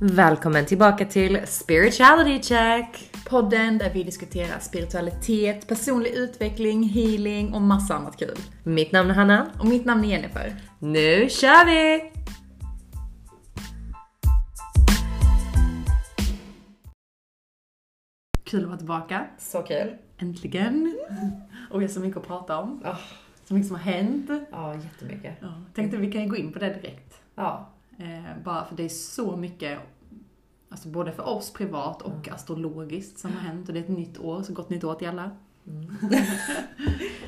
Välkommen tillbaka till Spirituality Check! Podden där vi diskuterar spiritualitet, personlig utveckling, healing och massa annat kul. Mitt namn är Hanna. Och mitt namn är Jennifer. Nu kör vi! Kul att vara tillbaka. Så kul. Äntligen. Och vi har så mycket att prata om. Oh, Så mycket som har hänt. ja, jättemycket. Ja, tänkte vi kan gå in på det direkt. Ja. Eh, bara för det är så mycket, alltså både för oss privat och astrologiskt som har hänt. Och det är ett nytt år, så gott nytt år till alla.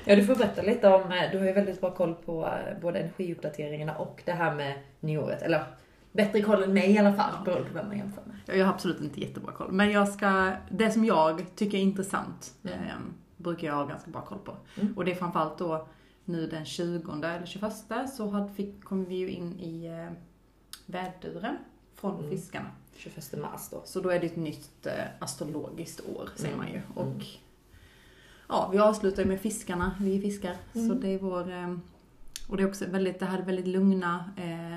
Ja, du får berätta lite om, eh, du har ju väldigt bra koll på eh, både energiuppdateringarna och det här med nyåret. Eller bättre koll än mig i alla fall, beroende på vem man jämför med. Jag har absolut inte jättebra koll. Men jag ska, det som jag tycker är intressant Mm. eh, brukar jag ha ganska bra koll på. Mm. Och det är framförallt då nu den 20 eller 21 så hade, fick, kom vi ju in i eh, väduren från Mm. fiskarna. 21 mars då. Så då är det ett nytt eh, astrologiskt år, säger Mm. man ju. Och Mm. ja, vi avslutar ju med fiskarna, vi är fiskar. Så Mm. det är vår... Eh, och det är också väldigt, det här är väldigt lugna eh,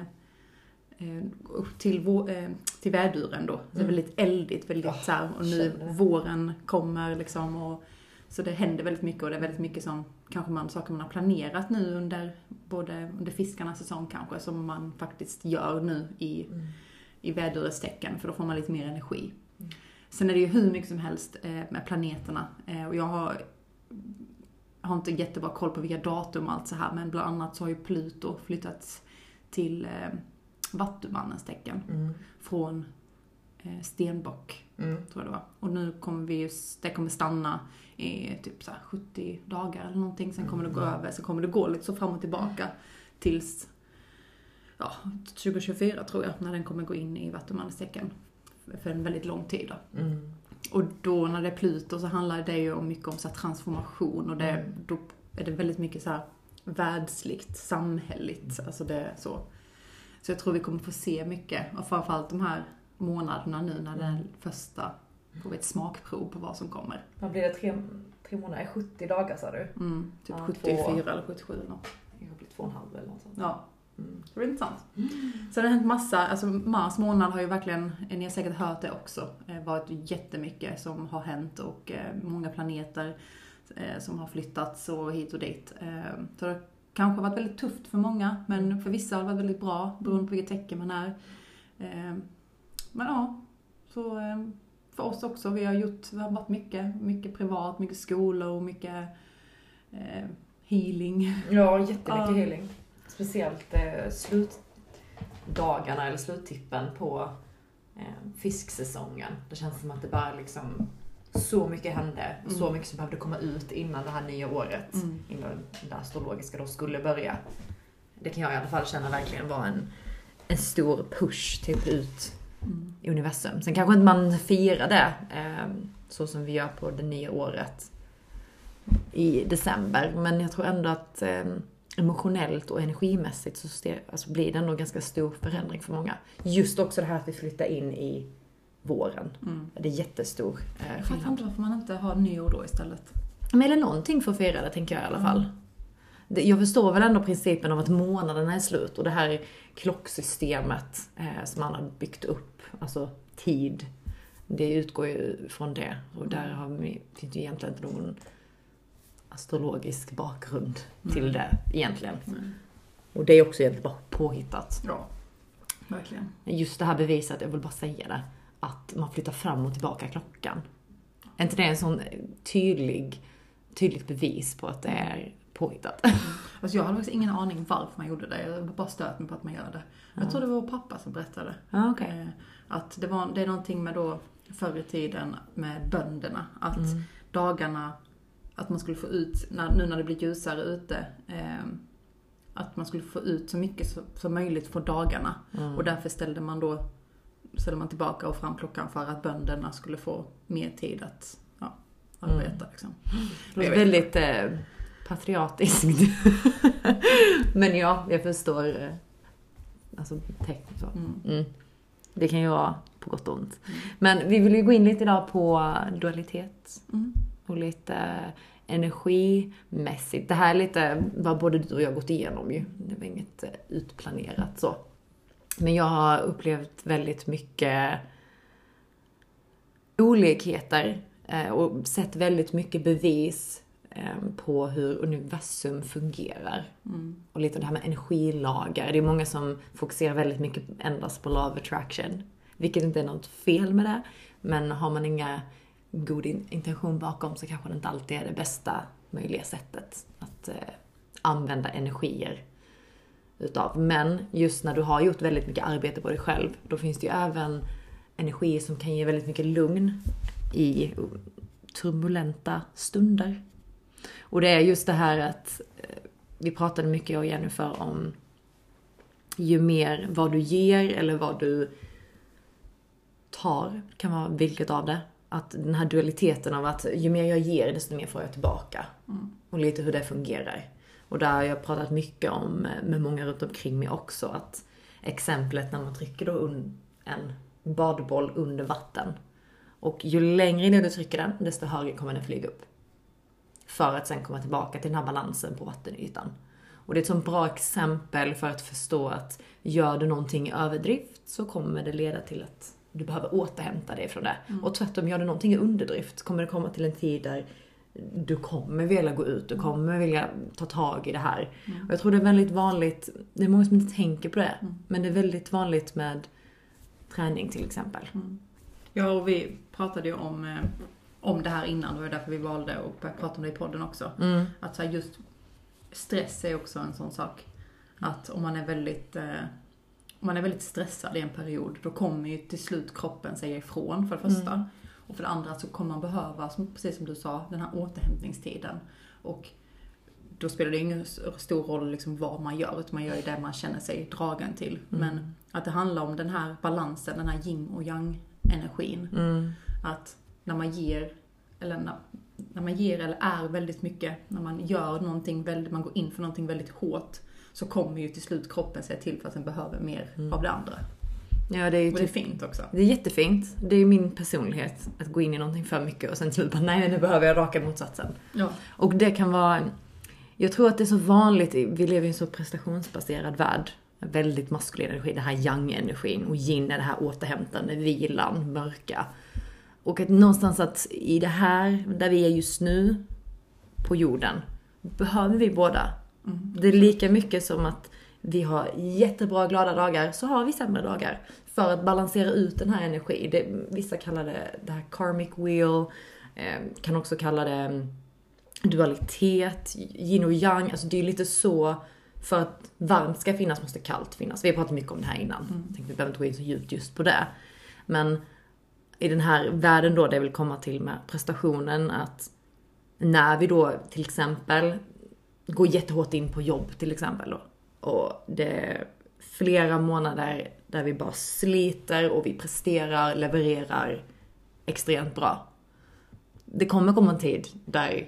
eh, upp till, vår, eh, till väduren då. Det är Mm. väldigt eldigt, väldigt Ja, så här, och nu våren kommer liksom och så det händer väldigt mycket och det är väldigt mycket som kanske man, saker man har planerat nu under både under fiskarnas säsong kanske som man faktiskt gör nu i Mm. I vädurets tecken för då får man lite mer energi. Mm. Sen är det ju hur mycket som helst eh, med planeterna eh, och jag har, har inte jättebra koll på vilka datum och allt så här men bland annat så har ju Pluto flyttats till eh, Vattumannens tecken Mm. från Stenbock, Mm. tror jag det var. Och nu kommer vi det kommer stanna i typ så här 70 dagar eller någonting, sen kommer det gå Mm. över, så kommer det gå lite så fram och tillbaka tills ja, 2024 tror jag, när den kommer gå in i Vattumannens tecken. För en väldigt lång tid då. Mm. Och då när det är Pluto så handlar det ju om mycket om så transformation och det, Mm. då är det väldigt mycket så här världsligt, samhälleligt, alltså det så. Så jag tror vi kommer få se mycket, och framförallt de här månaderna nu när det är första, får vi ett smakprov på vad som kommer. Vad blir det? Tre, tre månader? 70 dagar sa du? Mm, typ Ja, 74 två. eller 77 eller något. Det blir två och en halv eller något sånt. Ja, Mm. det blir intressant. Så det har hänt massa, alltså mars månad har ju verkligen, ni har säkert hört det också, eh, varit jättemycket som har hänt och eh, många planeter eh, som har flyttats och hit och dit. Eh, Så det har kanske varit väldigt tufft för många, men för vissa har det varit väldigt bra beroende på vilket tecken man är. Eh, Men ja, så eh, för oss också, vi har gjort, det har varit mycket, mycket privat, mycket skolor och mycket eh, healing. Ja, jättemycket healing. Speciellt eh, slutdagarna eller sluttippen på eh, fisksäsongen. Det känns som att det bara liksom så mycket hände och så Mm. mycket som behövde komma ut innan det här nya året. Mm. Innan det astrologiska då skulle börja. Det kan jag i alla fall känna verkligen var en, en stor push typ ut Mm. i universum. Sen kanske inte man firar det eh, så som vi gör på det nya året i december. Men jag tror ändå att eh, emotionellt och energimässigt så alltså blir det ändå ganska stor förändring för många. Just också det här att vi flyttar in i våren. Mm. Det är jättestor eh, Jag fattar inte varför man inte har nyår då istället. Men är det någonting för att fira det tänker jag i alla fall. Det- Jag förstår väl ändå principen av att månaderna är slut och det här klocksystemet eh, som man har byggt upp, alltså tid. Det utgår ju från det och där har vi, finns ju egentligen inte någon astrologisk bakgrund till Mm. det egentligen. Mm. Och det är också egentligen bara påhittat. Ja, verkligen. Just det här beviset, jag vill bara säga det, att man flyttar fram och tillbaka klockan. Är inte det en sån tydlig, tydligt bevis på att det är påhittat? Alltså jag hade faktiskt ingen aning varför man gjorde det. Jag bara stört mig på att man gör det. Jag tror det var pappa som berättade. Ja, okej. Eh, Att det, var, det är någonting med då förr i tiden med bönderna. Att Mm. dagarna, att man skulle få ut, nu när det blir ljusare ute, eh, att man skulle få ut så mycket som möjligt på dagarna. Mm. Och därför ställde man då ställde man tillbaka och fram klockan för att bönderna skulle få mer tid att ja, arbeta. Liksom. Det vet väldigt eh, patriotiskt. Men ja, jag förstår. Eh, alltså tecken så. Mm. Mm. Det kan ju vara på gott och ont. Men vi vill ju gå in lite idag på dualitet Mm. Och lite energimässigt. Det här är lite vad både du och jag gått igenom ju. Det var inget eh, utplanerat så. Men jag har upplevt väldigt mycket olikheter eh, och sett väldigt mycket bevis eh, på hur universum fungerar. Mm. Och lite det här med energilager. Det är många som fokuserar väldigt mycket endast på love attraction. Vilket inte är något fel med det. Men har man inga god intention bakom så kanske det inte alltid är det bästa möjliga sättet att eh, använda energier utav. Men just när du har gjort väldigt mycket arbete på dig själv, då finns det ju även energier som kan ge väldigt mycket lugn i turbulenta stunder. Och det är just det här att eh, vi pratade mycket jag och Jennifer om ju mer vad du ger eller vad du tar, kan vara vilket av det. Att den här dualiteten av att ju mer jag ger desto mer får jag tillbaka. Och lite hur det fungerar. Och där har jag pratat mycket om med många runt omkring mig också att exemplet när man trycker då en badboll under vatten. Och ju längre ner du trycker den, desto högre kommer den flyga upp. För att sen komma tillbaka till den här balansen på vattenytan. Och det är ett sånt bra exempel för att förstå att gör du någonting i överdrift så kommer det leda till att du behöver återhämta dig från det. Och tvärtom, gör du någonting i underdrift kommer det komma till en tid där du kommer vilja gå ut, du kommer vilja ta tag i det här. Och jag tror det är väldigt vanligt, det är många som inte tänker på det, men det är väldigt vanligt med träning till exempel. Ja, och vi pratade ju om, eh, om det här innan, det var därför vi valde att börja prata om det i podden också. Mm. Att så just stress är också en sån sak. Att om man är väldigt, eh, man är väldigt stressad i en period, då kommer ju till slut kroppen säga ifrån för det första. Och för det andra så kommer man behöva, precis som du sa, den här återhämtningstiden. Och då spelar det ingen stor roll liksom vad man gör, utan man gör ju det man känner sig dragen till. Men att det handlar om den här balansen, den här yin och yang energin. Mm. Att när man ger, eller när, när man ger eller är väldigt mycket, när man gör någonting väldigt, man går in för någonting väldigt hårt, så kommer ju till slut kroppen säga till för att den behöver mer av det andra. Ja, det är ju Och det är typ, fint också. det är jättefint. Det är min personlighet, att gå in i någonting för mycket och sen till slut bara, nej nu behöver jag raka motsatsen. Ja. Och det kan vara, jag tror att det är så vanligt, vi lever i en så prestationsbaserad värld. Väldigt maskulin energi, det här yang-energin. Och yin är det här återhämtande, vilan, mörka. Och att någonstans att i det här, där vi är just nu, på jorden, behöver vi båda. Det är lika mycket som att vi har jättebra glada dagar, så har vi sämre dagar. För att balansera ut den här energin. Det, vissa kallar det det här karmic wheel, eh, kan också kalla det mm, dualitet, yin och yang. Alltså det är lite så, för att varmt ska finnas måste kallt finnas. Vi har pratat mycket om det här innan. Jag tänkte vi behöver inte gå in så djupt just på det. Men i den här världen då, det jag vill komma till med prestationen, att när vi då till exempel går jättehårt in på jobb till exempel då, och det är flera månader där vi bara sliter och vi presterar, levererar extremt bra. Det kommer komma en tid där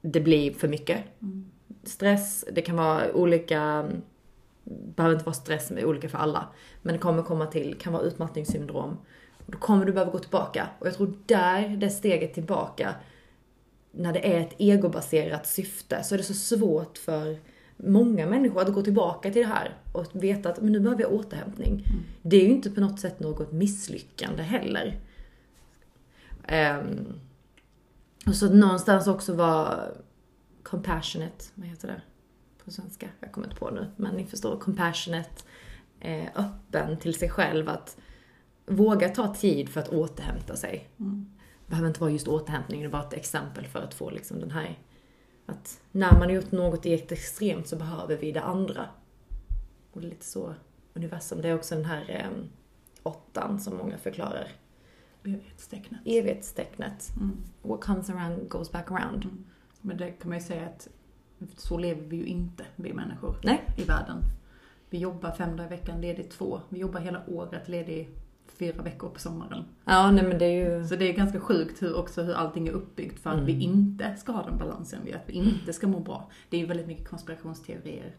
det blir för mycket. Stress, det kan vara olika, behöver inte vara stress, men olika för alla. Men det kommer komma till, kan vara utmattningssyndrom. Och då kommer du behöva gå tillbaka. Och jag tror där, det steget tillbaka, när det är ett egobaserat syfte, så är det så svårt för många människor att gå tillbaka till det här och veta att men nu behöver jag återhämtning. Det är ju inte på något sätt något misslyckande heller. Um, och så någonstans också vara compassionate, vad heter det på svenska? Jag kommer inte på nu, men ni förstår. Compassionate, eh, öppen till sig själv. Att våga ta tid för att återhämta sig. Behöver inte vara just återhämtning, det är bara ett exempel för att få liksom den här att när man har gjort något i ett extremt så behöver vi det andra. Och det är lite så universum. Det är också den här eh, åttan som många förklarar. Evighetstecknet. Evighetstecknet. Mm. What comes around goes back around. Men det kan man ju säga att så lever vi ju inte, vi människor, Nej. i världen. Vi jobbar fem dagar i veckan, ledig två. Vi jobbar hela året, ledig fyra veckor på sommaren. Ja, nej men det är ju... Så det är ganska sjukt hur, också hur allting är uppbyggt för att Mm. vi inte ska ha den balansen, vi- att vi inte ska må bra. Det är ju väldigt mycket konspirationsteorier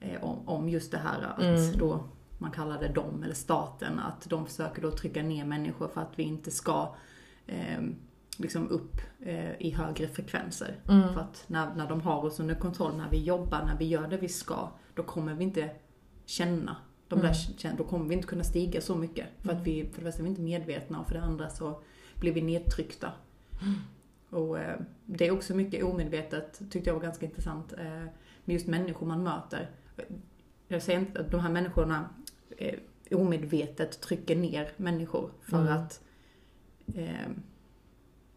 eh, om, om just det här att Mm. då man kallar det dem eller staten, att de försöker då trycka ner människor för att vi inte ska eh, liksom upp eh, i högre frekvenser. Mm. För att när, när de har oss under kontroll, när vi jobbar, när vi gör det vi ska, då kommer vi inte känna De där, kän- då kommer vi inte kunna stiga så mycket. För att vi, för det första är vi inte medvetna och för det andra så blir vi nedtryckta. Och eh, det är också mycket omedvetet, tyckte jag var ganska intressant, eh, med just människor man möter. Jag säger inte att de här människorna eh, omedvetet trycker ner människor för Mm. att eh,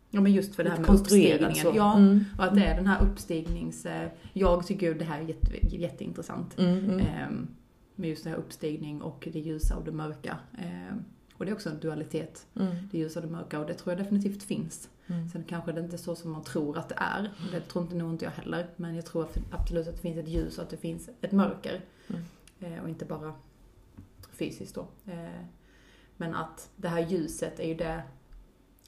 Ja men just för det här med uppstigningen. så. Ja, Mm. och att det är den här uppstignings... eh, Jag tycker ju det här är jätte, jätteintressant. Mm, mm. Ehm, Med just det här uppstigning och det ljusa och det mörka. Ehm, Och det är också en dualitet. Mm. Det ljusa och det mörka och det tror jag definitivt finns. Mm. Sen kanske det inte är så som man tror att det är. Det tror inte nog inte jag heller. Men jag tror absolut att det finns ett ljus och att det finns ett mörker. Mm. Eh, Och inte bara fysiskt då. Eh, Men att det här ljuset är ju det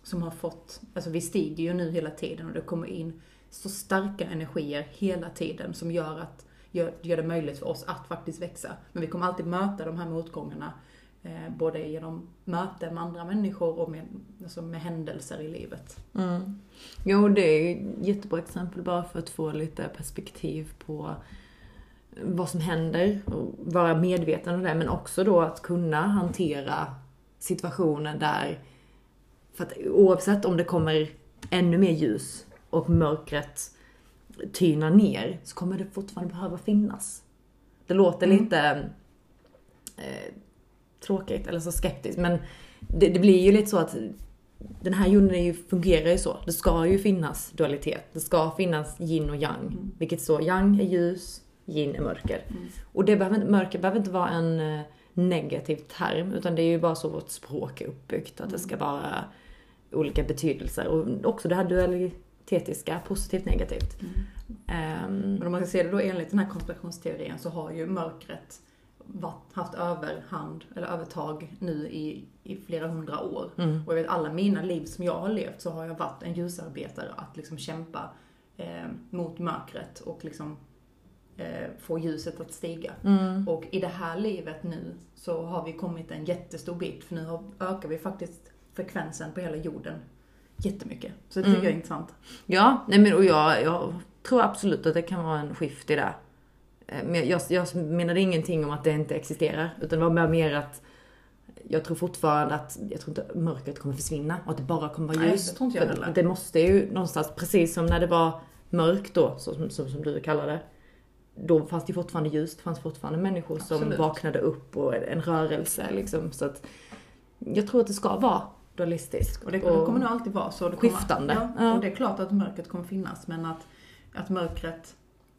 som har fått, alltså vi stiger ju nu hela tiden och det kommer in så starka energier hela tiden som gör att gör, gör det möjligt för oss att faktiskt växa. Men vi kommer alltid möta de här motgångarna eh, både genom möten med andra människor och med, alltså med händelser i livet. Mm. Jo, det är ett jättebra exempel bara för att få lite perspektiv på vad som händer och vara medveten om det, men också då att kunna hantera situationer där, för att oavsett om det kommer ännu mer ljus och mörkret tynar ner, så kommer det fortfarande behöva finnas. Det låter Mm. lite eh, tråkigt eller så skeptiskt, men det, det blir ju lite så att den här jorden ju, fungerar ju så. Det ska ju finnas dualitet. Det ska finnas yin och yang. Mm. Vilket så, yang är ljus, yin är mörker. Mm. Och det behöver, mörker behöver inte vara en eh, negativ term, utan det är ju bara så vårt språk är uppbyggt. Att det ska vara olika betydelser. Och också det här dualitetiska, positivt, negativt. Mm. Men om man ska se det då enligt den här konspirationsteorin så har ju mörkret varit, haft överhand, eller övertag nu i, i flera hundra år. mm, Och jag vet alla mina liv som jag har levt så har jag varit en ljusarbetare att liksom kämpa eh, mot mörkret och liksom eh, få ljuset att stiga. mm, Och i det här livet nu så har vi kommit en jättestor bit för nu har, ökar vi faktiskt frekvensen på hela jorden jättemycket. Så det tycker Mm. jag är intressant. Ja, nej men och jag, jag tror absolut att det kan vara en skift i det. Eh, Men jag, jag menade ingenting om att det inte existerar, utan det var mer att jag tror fortfarande att, jag tror inte mörkret kommer försvinna och att det bara kommer vara Nej, ljus. det tror inte jag heller. Det måste ju någonstans, precis som när det var mörkt då, så som, som, som du kallar det. Då fanns det fortfarande ljus, det fanns fortfarande människor som Absolut. vaknade upp och en rörelse liksom. Så att jag tror att det ska vara dualistiskt. Och det, det kommer nog alltid vara så. Det kommer, Skiftande. Ja. Och det är klart att mörkret kommer finnas, men att, att mörkret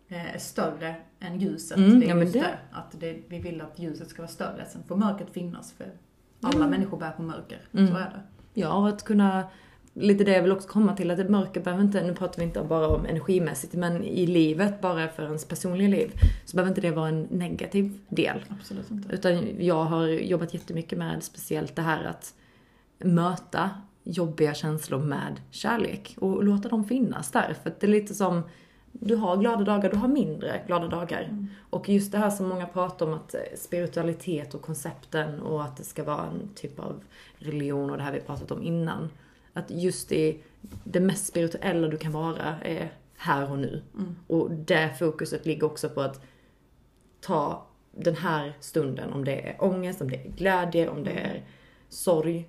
eh, är större än ljuset. Mm, det är ja, just det- det. Att det, vi vill att ljuset ska vara större. Sen får mörkret finnas, för alla Mm. människor bär på mörker. Mm. Så är det. Ja, och att kunna, lite det jag vill också komma till, att det mörker behöver inte, nu pratar vi inte bara om energimässigt, men i livet, bara för ens personliga liv, så behöver inte det vara en negativ del. Absolut inte. Utan jag har jobbat jättemycket med speciellt det här att möta jobbiga känslor med kärlek och låta dem finnas där. För det är lite som, du har glada dagar, du har mindre glada dagar. Mm. Och just det här som många pratar om att eh, spiritualitet och koncepten och att det ska vara en typ av religion och det här vi pratat om innan. Att just det, det mest spirituella du kan vara är här och nu. Mm. Och det fokuset ligger också på att ta den här stunden, om det är ångest, om det är glädje, om det är sorg.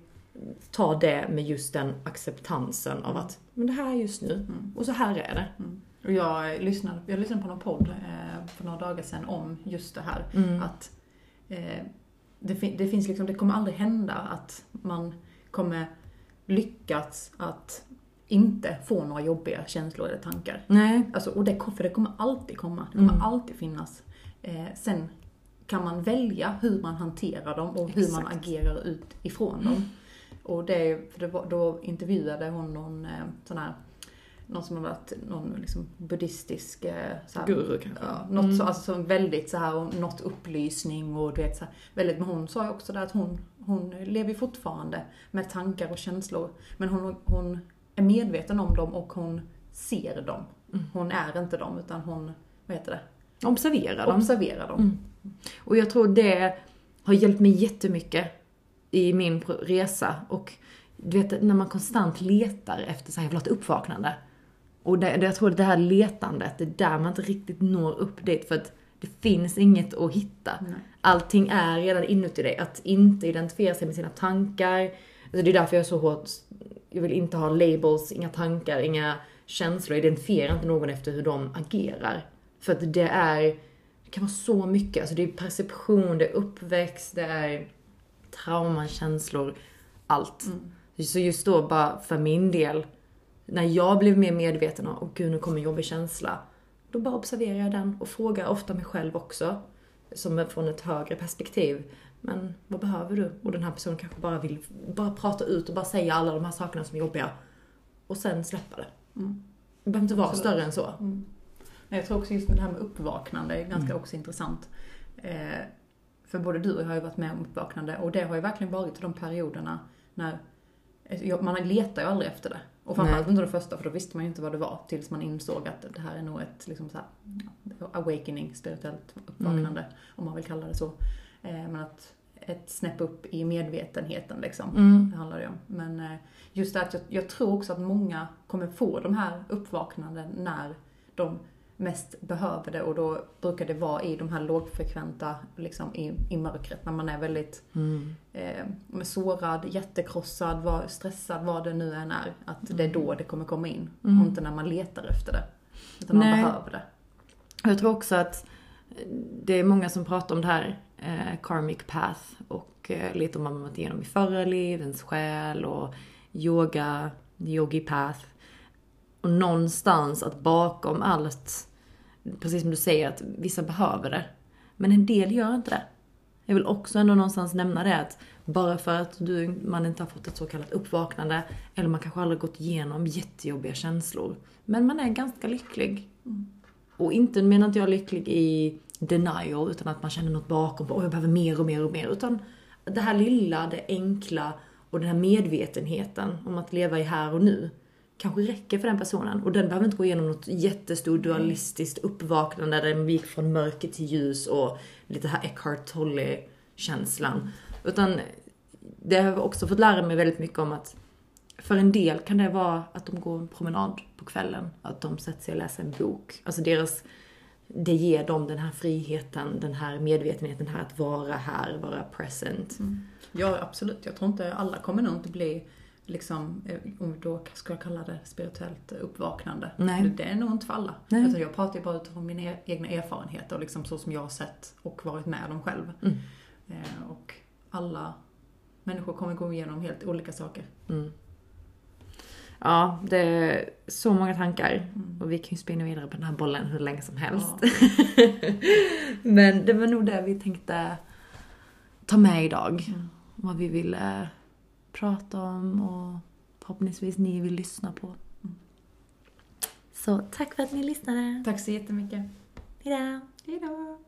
Ta det med just den acceptansen av att, men det här är just nu. Mm. Och så här är det. Mm. Och jag lyssnade, jag lyssnade på någon podd eh, för några dagar sedan om just det här. Mm. Att eh, det, fin- det finns liksom, det kommer aldrig hända att man kommer lyckas att inte få några jobbiga känslor eller tankar. Nej. Alltså, och det, för det kommer alltid komma. Det kommer Mm. alltid finnas. Eh, sen kan man välja hur man hanterar dem och hur man agerar ut ifrån dem. Och det, för det var, då intervjuade hon någon eh, sån här, någon som har varit någon liksom buddhistisk eh, så här, Guru kanske. Ja, något Mm. så, alltså så väldigt så här, något upplysning och du vet så här, väldigt, men hon sa ju också det att hon, hon lever fortfarande med tankar och känslor. Men hon, hon är medveten om dem och hon ser dem. Mm. Hon är inte dem utan hon, vad heter det? Observera dem. Observerar dem. Mm. Och jag tror det har hjälpt mig jättemycket i min resa. Och du vet, när man konstant letar efter så här, jag vill ha ett uppvaknande. Och det, jag tror det här letandet, det är där man inte riktigt når upp dit. För att Det finns inget att hitta. Nej. Allting är redan inuti dig. Att inte identifiera sig med sina tankar. Alltså det är därför jag är så hårt, jag vill inte ha labels, inga tankar, inga känslor. Jag identifierar inte någon efter hur de agerar. För att det är, det kan vara så mycket. Alltså det är perception, det är uppväxt, det är trauman, känslor, allt. Så just då bara för min del, när jag blev mer medveten om, gud nu kommer en jobbig känsla. Då bara observerar jag den och frågar ofta mig själv också. Som från ett högre perspektiv. Men vad behöver du? Och den här personen kanske bara vill bara prata ut och bara säga alla de här sakerna som är jobbiga. Och sen släppa det. Mm. Det behöver inte vara Absolut. större än så. Men jag tror också just det här med uppvaknande är ganska också intressant. Eh, för både du och jag har ju varit med om uppvaknande och det har ju verkligen varit de perioderna när man letar ju aldrig efter det. Och framförallt inte de första för då visste man ju inte vad det var tills man insåg att det här är nog ett liksom så här, awakening, spirituellt uppvaknande om man vill kalla det så. Eh, men att ett snäpp upp i medvetenheten liksom. Mm. Det handlar det om. Men eh, just det att jag, jag tror också att många kommer få de här uppvaknanden när de mest behöver det och då brukar det vara i de här lågfrekventa, liksom i, i mörkret när man är väldigt Mm. eh, sårad, jättekrossad, var, stressad, vad det nu än är. Att det är då det kommer komma in Mm. och inte när man letar efter det. Utan man Nej. behöver det. Jag tror också att det är många som pratar om det här eh, karmic path och eh, lite om vad man varit igenom i förra liv, ens själ och yoga, yogi path. Och någonstans att bakom allt, precis som du säger att vissa behöver det. Men en del gör inte det. Jag vill också ändå någonstans nämna det att bara för att du, man inte har fått ett så kallat uppvaknande, eller man kanske aldrig gått igenom jättejobbiga känslor, men man är ganska lycklig. Och inte menar inte jag lycklig i denial, utan att man känner något bakom, åh jag behöver mer och mer och mer. Utan det här lilla, det enkla och den här medvetenheten om att leva i här och nu kanske räcker för den personen. Och den behöver inte gå igenom något jättestort dualistiskt uppvaknande där den gick från mörker till ljus och lite här Eckhart Tolle-känslan. Utan det har jag också fått lära mig väldigt mycket om att för en del kan det vara att de går en promenad på kvällen. Att de sätter sig och läser en bok. Alltså deras, det ger dem den här friheten, den här medvetenheten, här att vara här, vara present. Ja, absolut. Jag tror inte alla kommer nog inte bli, liksom, eh, om vi då ska kalla det spirituellt uppvaknande. Nej. Det- är nog inte för alla. Nej. Utan jag pratar ju bara utifrån mina e- egna erfarenheter och liksom så som jag har sett och varit med om själv. Mm. Eh, och alla människor kommer gå igenom helt olika saker. Mm. Ja, det är så många tankar. Mm. Och vi kan ju spinna vidare på den här bollen hur länge som helst. Ja. Men det var nog det vi tänkte ta med idag. Mm. Vad vi ville prata om och förhoppningsvis ni vill lyssna på. Mm. Så tack för att ni lyssnade. Tack så jättemycket. Hejdå!